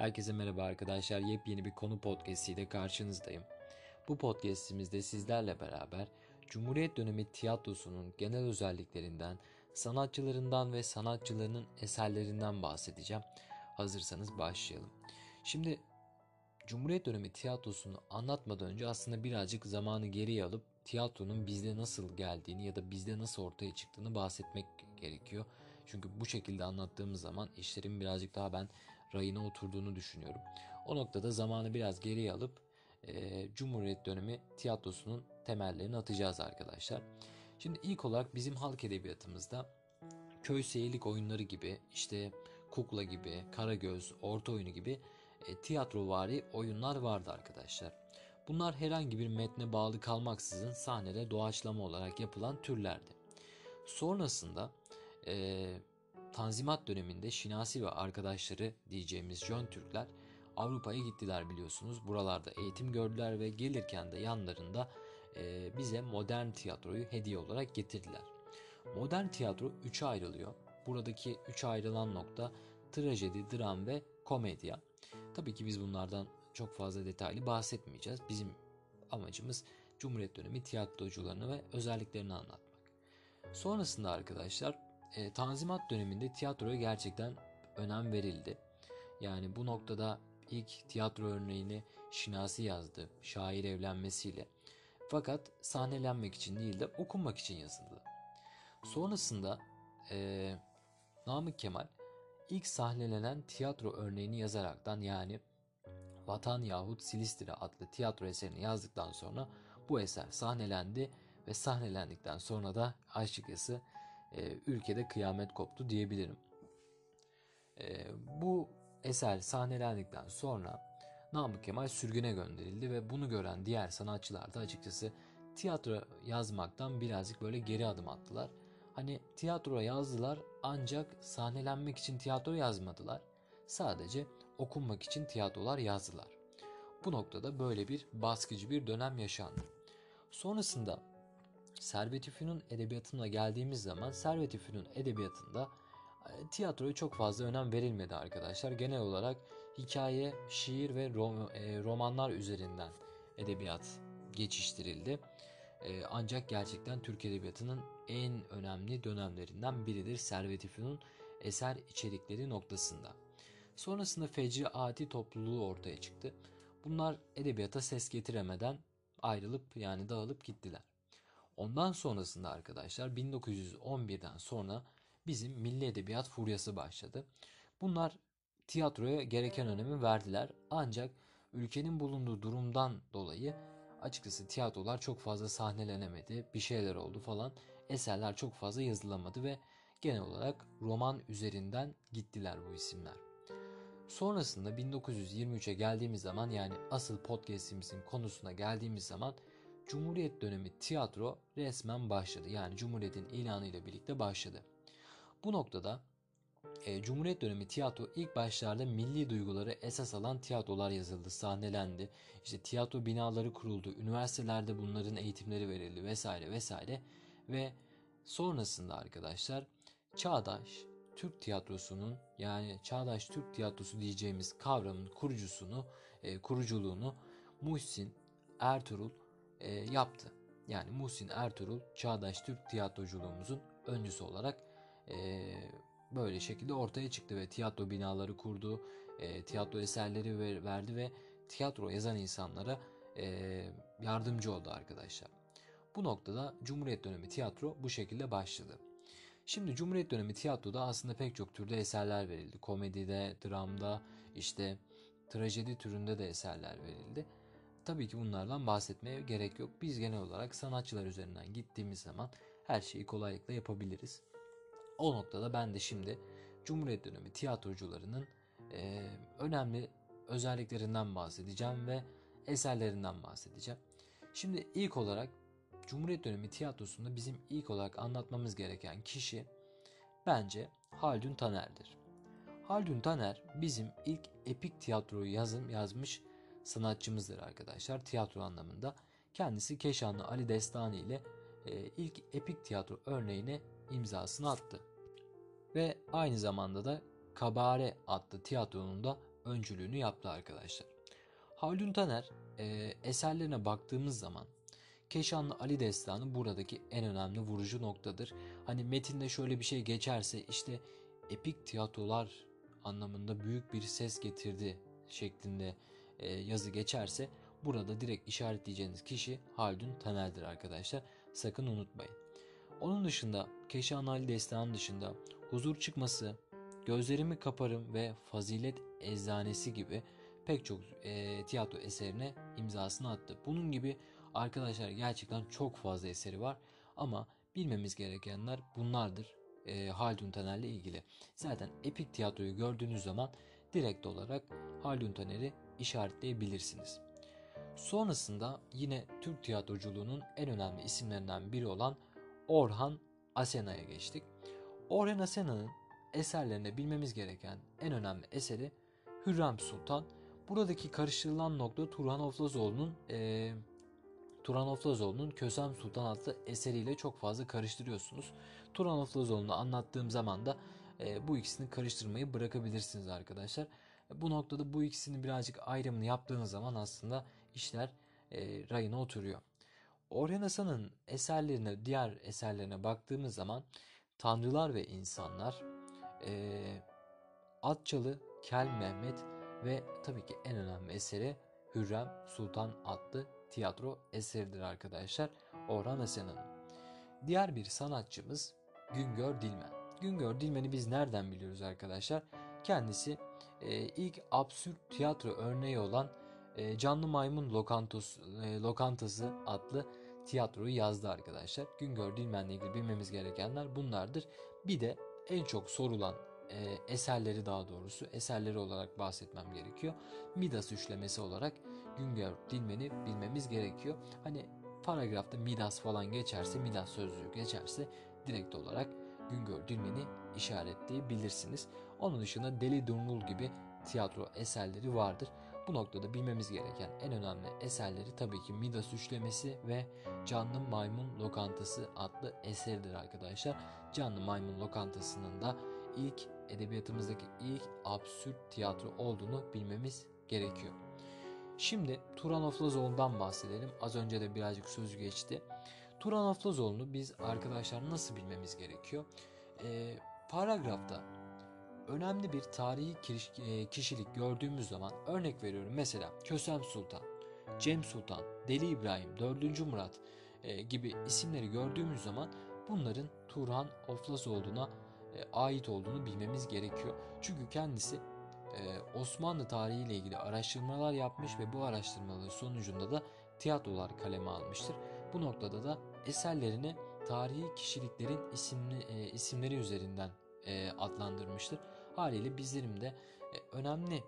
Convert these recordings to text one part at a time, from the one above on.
Herkese merhaba arkadaşlar. Yepyeni bir konu podcast ile karşınızdayım. Bu podcastimizde sizlerle beraber Cumhuriyet dönemi tiyatrosunun genel özelliklerinden, sanatçılarından ve sanatçılarının eserlerinden bahsedeceğim. Hazırsanız başlayalım. Şimdi Cumhuriyet dönemi tiyatrosunu anlatmadan önce aslında birazcık zamanı geriye alıp tiyatronun bizde nasıl geldiğini ya da bizde nasıl ortaya çıktığını bahsetmek gerekiyor. Çünkü bu şekilde anlattığımız zaman işlerin birazcık daha ben rayına oturduğunu düşünüyorum. O noktada zamanı biraz geriye alıp e, Cumhuriyet dönemi tiyatrosunun temellerini atacağız arkadaşlar. Şimdi ilk olarak bizim halk edebiyatımızda köy seyirlik oyunları gibi işte kukla gibi, karagöz, orta oyunu gibi e, tiyatrovari oyunlar vardı arkadaşlar. Bunlar herhangi bir metne bağlı kalmaksızın sahnede doğaçlama olarak yapılan türlerdi. Sonrasında e, Tanzimat döneminde Şinasi ve arkadaşları diyeceğimiz Jön Türkler Avrupa'ya gittiler biliyorsunuz. Buralarda eğitim gördüler ve gelirken de yanlarında e, bize modern tiyatroyu hediye olarak getirdiler. Modern tiyatro üçe ayrılıyor. Buradaki üç ayrılan nokta trajedi, dram ve komedya. Tabii ki biz bunlardan çok fazla detaylı bahsetmeyeceğiz. Bizim amacımız Cumhuriyet dönemi tiyatrocularını ve özelliklerini anlatmak. Sonrasında arkadaşlar e, Tanzimat döneminde tiyatroya gerçekten önem verildi. Yani bu noktada ilk tiyatro örneğini Şinasi yazdı şair evlenmesiyle. Fakat sahnelenmek için değil de okunmak için yazıldı. Sonrasında e, Namık Kemal ilk sahnelenen tiyatro örneğini yazaraktan yani Vatan yahut Silistre adlı tiyatro eserini yazdıktan sonra bu eser sahnelendi ve sahnelendikten sonra da açıkçası e, ülkede kıyamet koptu diyebilirim. E, bu eser sahnelendikten sonra Namık Kemal sürgüne gönderildi ve bunu gören diğer sanatçılar da açıkçası tiyatro yazmaktan birazcık böyle geri adım attılar. Hani tiyatro yazdılar ancak sahnelenmek için tiyatro yazmadılar. Sadece okunmak için tiyatrolar yazdılar. Bu noktada böyle bir baskıcı bir dönem yaşandı. Sonrasında Servet İfünun edebiyatına geldiğimiz zaman Servet İfünun edebiyatında e, tiyatroya çok fazla önem verilmedi arkadaşlar. Genel olarak hikaye, şiir ve e, romanlar üzerinden edebiyat geçiştirildi. E, ancak gerçekten Türk Edebiyatı'nın en önemli dönemlerinden biridir Servet İfünun eser içerikleri noktasında. Sonrasında Fecri Ati topluluğu ortaya çıktı. Bunlar edebiyata ses getiremeden ayrılıp yani dağılıp gittiler. Ondan sonrasında arkadaşlar 1911'den sonra bizim milli edebiyat furyası başladı. Bunlar tiyatroya gereken önemi verdiler ancak ülkenin bulunduğu durumdan dolayı açıkçası tiyatrolar çok fazla sahnelenemedi, bir şeyler oldu falan. Eserler çok fazla yazılamadı ve genel olarak roman üzerinden gittiler bu isimler. Sonrasında 1923'e geldiğimiz zaman yani asıl podcastimizin konusuna geldiğimiz zaman Cumhuriyet dönemi tiyatro resmen başladı. Yani Cumhuriyet'in ilanı ile birlikte başladı. Bu noktada e, Cumhuriyet dönemi tiyatro ilk başlarda milli duyguları esas alan tiyatrolar yazıldı, sahnelendi. İşte tiyatro binaları kuruldu, üniversitelerde bunların eğitimleri verildi vesaire vesaire. Ve sonrasında arkadaşlar çağdaş Türk tiyatrosunun yani çağdaş Türk tiyatrosu diyeceğimiz kavramın kurucusunu, e, kuruculuğunu Muhsin Ertuğrul e, yaptı. Yani Muhsin Ertuğrul çağdaş Türk tiyatroculuğumuzun öncüsü olarak e, böyle şekilde ortaya çıktı ve tiyatro binaları kurdu, e, tiyatro eserleri ver, verdi ve tiyatro yazan insanlara e, yardımcı oldu arkadaşlar. Bu noktada Cumhuriyet dönemi tiyatro bu şekilde başladı. Şimdi Cumhuriyet dönemi tiyatroda aslında pek çok türde eserler verildi. Komedide, dramda, işte trajedi türünde de eserler verildi. Tabii ki bunlardan bahsetmeye gerek yok. Biz genel olarak sanatçılar üzerinden gittiğimiz zaman her şeyi kolaylıkla yapabiliriz. O noktada ben de şimdi Cumhuriyet dönemi tiyatrocularının e, önemli özelliklerinden bahsedeceğim ve eserlerinden bahsedeceğim. Şimdi ilk olarak Cumhuriyet dönemi tiyatrosunda bizim ilk olarak anlatmamız gereken kişi bence Haldun Taner'dir. Haldun Taner bizim ilk epik tiyatroyu yazım yazmış sanatçımızdır arkadaşlar tiyatro anlamında. Kendisi Keşanlı Ali Destani ile e, ilk epik tiyatro örneğine imzasını attı. Ve aynı zamanda da Kabare adlı tiyatronun da öncülüğünü yaptı arkadaşlar. Haldun Taner e, eserlerine baktığımız zaman Keşanlı Ali Destanı buradaki en önemli vurucu noktadır. Hani metinde şöyle bir şey geçerse işte epik tiyatrolar anlamında büyük bir ses getirdi şeklinde yazı geçerse burada direkt işaretleyeceğiniz kişi Haldun Taner'dir arkadaşlar. Sakın unutmayın. Onun dışında Keşan Ali Destanı dışında Huzur Çıkması, Gözlerimi Kaparım ve Fazilet Eczanesi gibi pek çok e, tiyatro eserine imzasını attı. Bunun gibi arkadaşlar gerçekten çok fazla eseri var ama bilmemiz gerekenler bunlardır e, Haldun Taner'le ilgili. Zaten epik tiyatroyu gördüğünüz zaman direkt olarak Haldun Taner'i işaretleyebilirsiniz. Sonrasında yine Türk tiyatroculuğunun en önemli isimlerinden biri olan Orhan Asena'ya geçtik. Orhan Asena'nın eserlerinde bilmemiz gereken en önemli eseri Hürrem Sultan. Buradaki karıştırılan nokta Turhan Oflazoğlu'nun e, Turan Oflazoğlu'nun Kösem Sultan adlı eseriyle çok fazla karıştırıyorsunuz. Turan Oflazoğlu'nu anlattığım zaman da e, bu ikisini karıştırmayı bırakabilirsiniz arkadaşlar. Bu noktada bu ikisini birazcık ayrımını yaptığınız zaman aslında işler e, rayına oturuyor. Orhan Hasan'ın eserlerine, diğer eserlerine baktığımız zaman Tanrılar ve İnsanlar, e, Atçalı, Kel Mehmet ve tabii ki en önemli eseri Hürrem Sultan adlı tiyatro eseridir arkadaşlar Orhan Hasan'ın. Diğer bir sanatçımız Güngör Dilmen. Güngör Dilmen'i biz nereden biliyoruz arkadaşlar? Kendisi ilk absürt tiyatro örneği olan e, Canlı Maymun Lokantası, e, Lokantası adlı tiyatroyu yazdı arkadaşlar. Güngör Dilmen'le ilgili bilmemiz gerekenler bunlardır. Bir de en çok sorulan e, eserleri daha doğrusu eserleri olarak bahsetmem gerekiyor. Midas üçlemesi olarak Güngör Dilmen'i bilmemiz gerekiyor. Hani paragrafta Midas falan geçerse, Midas sözlüğü geçerse direkt olarak Güngör Dilmen'i işaretleyebilirsiniz. Onun dışında Deli Durnul gibi tiyatro eserleri vardır. Bu noktada bilmemiz gereken en önemli eserleri tabii ki Midas üçlemesi ve Canlı Maymun Lokantası adlı eseridir arkadaşlar. Canlı Maymun Lokantası'nın da ilk edebiyatımızdaki ilk absürt tiyatro olduğunu bilmemiz gerekiyor. Şimdi Turan Oflazoğlu'ndan bahsedelim. Az önce de birazcık söz geçti. Turan Oflazoğlu'nu biz arkadaşlar nasıl bilmemiz gerekiyor? Ee, paragrafta önemli bir tarihi e, kişilik gördüğümüz zaman örnek veriyorum mesela Kösem Sultan, Cem Sultan, Deli İbrahim, 4. Murat e, gibi isimleri gördüğümüz zaman bunların Turhan Oflazoğlu'na e, ait olduğunu bilmemiz gerekiyor. Çünkü kendisi Osmanlı tarihi ile ilgili araştırmalar yapmış ve bu araştırmaların sonucunda da tiyatrolar kaleme almıştır. Bu noktada da eserlerini tarihi kişiliklerin isimli, isimleri üzerinden adlandırmıştır. Haliyle bizlerim de e, önemli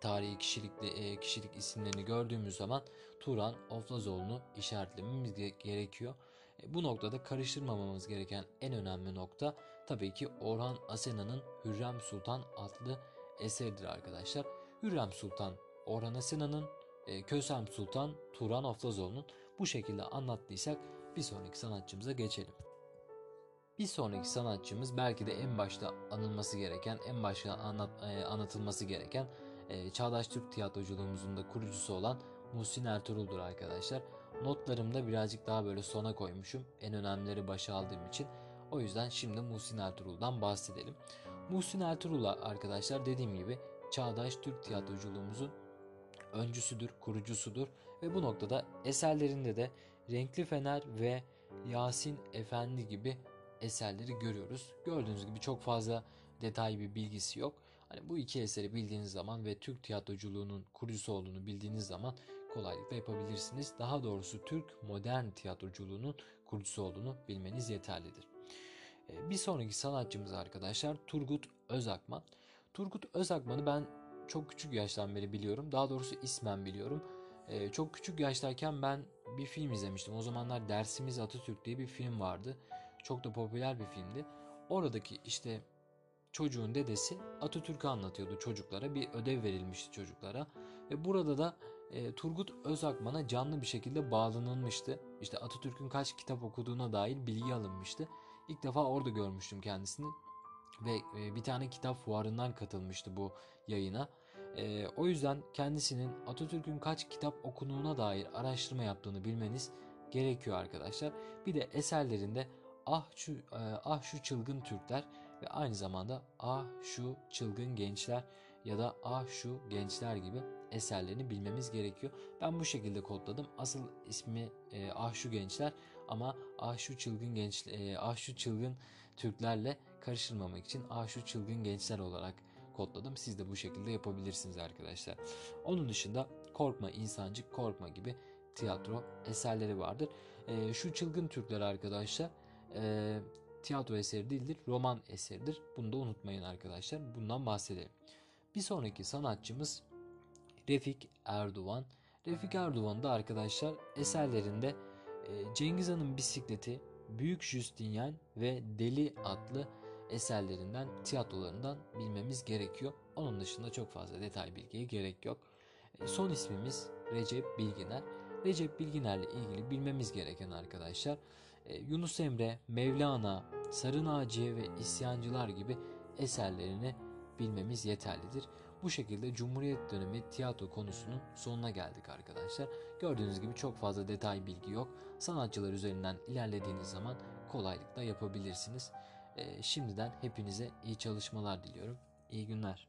tarihi kişilikli e, kişilik isimlerini gördüğümüz zaman Turan Oflazoğlu'nu işaretlememiz gerekiyor. E, bu noktada karıştırmamamız gereken en önemli nokta tabii ki Orhan Asena'nın Hürrem Sultan adlı eseridir arkadaşlar. Hürrem Sultan Orhan Asena'nın, Kösem Sultan Turan Oflazoğlu'nun bu şekilde anlattıysak bir sonraki sanatçımıza geçelim. Bir sonraki sanatçımız belki de en başta anılması gereken, en başta anlat, e, anlatılması gereken e, Çağdaş Türk tiyatroculuğumuzun da kurucusu olan Muhsin Ertuğrul'dur arkadaşlar. Notlarımda birazcık daha böyle sona koymuşum. En önemlileri başa aldığım için. O yüzden şimdi Muhsin Ertuğrul'dan bahsedelim. Muhsin Ertuğrul arkadaşlar dediğim gibi Çağdaş Türk tiyatroculuğumuzun öncüsüdür, kurucusudur ve bu noktada eserlerinde de Renkli Fener ve Yasin Efendi gibi eserleri görüyoruz. Gördüğünüz gibi çok fazla detay bir bilgisi yok. Hani bu iki eseri bildiğiniz zaman ve Türk tiyatroculuğunun kurucusu olduğunu bildiğiniz zaman kolaylıkla yapabilirsiniz. Daha doğrusu Türk modern tiyatroculuğunun kurucusu olduğunu bilmeniz yeterlidir. Ee, bir sonraki sanatçımız arkadaşlar Turgut Özakman. Turgut Özakman'ı ben çok küçük yaştan beri biliyorum. Daha doğrusu ismen biliyorum. Ee, çok küçük yaştayken ben bir film izlemiştim. O zamanlar Dersimiz Atatürk diye bir film vardı. Çok da popüler bir filmdi. Oradaki işte çocuğun dedesi Atatürk'ü anlatıyordu çocuklara. Bir ödev verilmişti çocuklara. Ve burada da e, Turgut Özakman'a canlı bir şekilde bağlanılmıştı. İşte Atatürk'ün kaç kitap okuduğuna dair bilgi alınmıştı. İlk defa orada görmüştüm kendisini. Ve e, bir tane kitap fuarından katılmıştı bu yayına. E, o yüzden kendisinin Atatürk'ün kaç kitap okuduğuna dair araştırma yaptığını bilmeniz gerekiyor arkadaşlar. Bir de eserlerinde ah şu e, ah şu çılgın Türkler ve aynı zamanda ah şu çılgın gençler ya da ah şu gençler gibi eserlerini bilmemiz gerekiyor. Ben bu şekilde kodladım. Asıl ismi e, ah şu gençler ama ah şu çılgın genç e, ah şu çılgın Türklerle karıştırmamak için ah şu çılgın gençler olarak kodladım. Siz de bu şekilde yapabilirsiniz arkadaşlar. Onun dışında Korkma insancık Korkma gibi tiyatro eserleri vardır. E, şu çılgın Türkler arkadaşlar e, tiyatro eseri değildir, roman eseridir. Bunu da unutmayın arkadaşlar. Bundan bahsedelim. Bir sonraki sanatçımız Refik Erdoğan. Refik Erdoğan da arkadaşlar eserlerinde e, Cengiz Han'ın bisikleti, Büyük Justinian ve Deli adlı eserlerinden, tiyatrolarından bilmemiz gerekiyor. Onun dışında çok fazla detay bilgiye gerek yok. E, son ismimiz Recep Bilginer. Recep Bilginer'le ilgili bilmemiz gereken arkadaşlar e, Yunus Emre, Mevlana, Sarı Naciye ve İsyancılar gibi eserlerini bilmemiz yeterlidir. Bu şekilde Cumhuriyet dönemi tiyatro konusunun sonuna geldik arkadaşlar. Gördüğünüz gibi çok fazla detay bilgi yok. Sanatçılar üzerinden ilerlediğiniz zaman kolaylıkla yapabilirsiniz. Ee, şimdiden hepinize iyi çalışmalar diliyorum. İyi günler.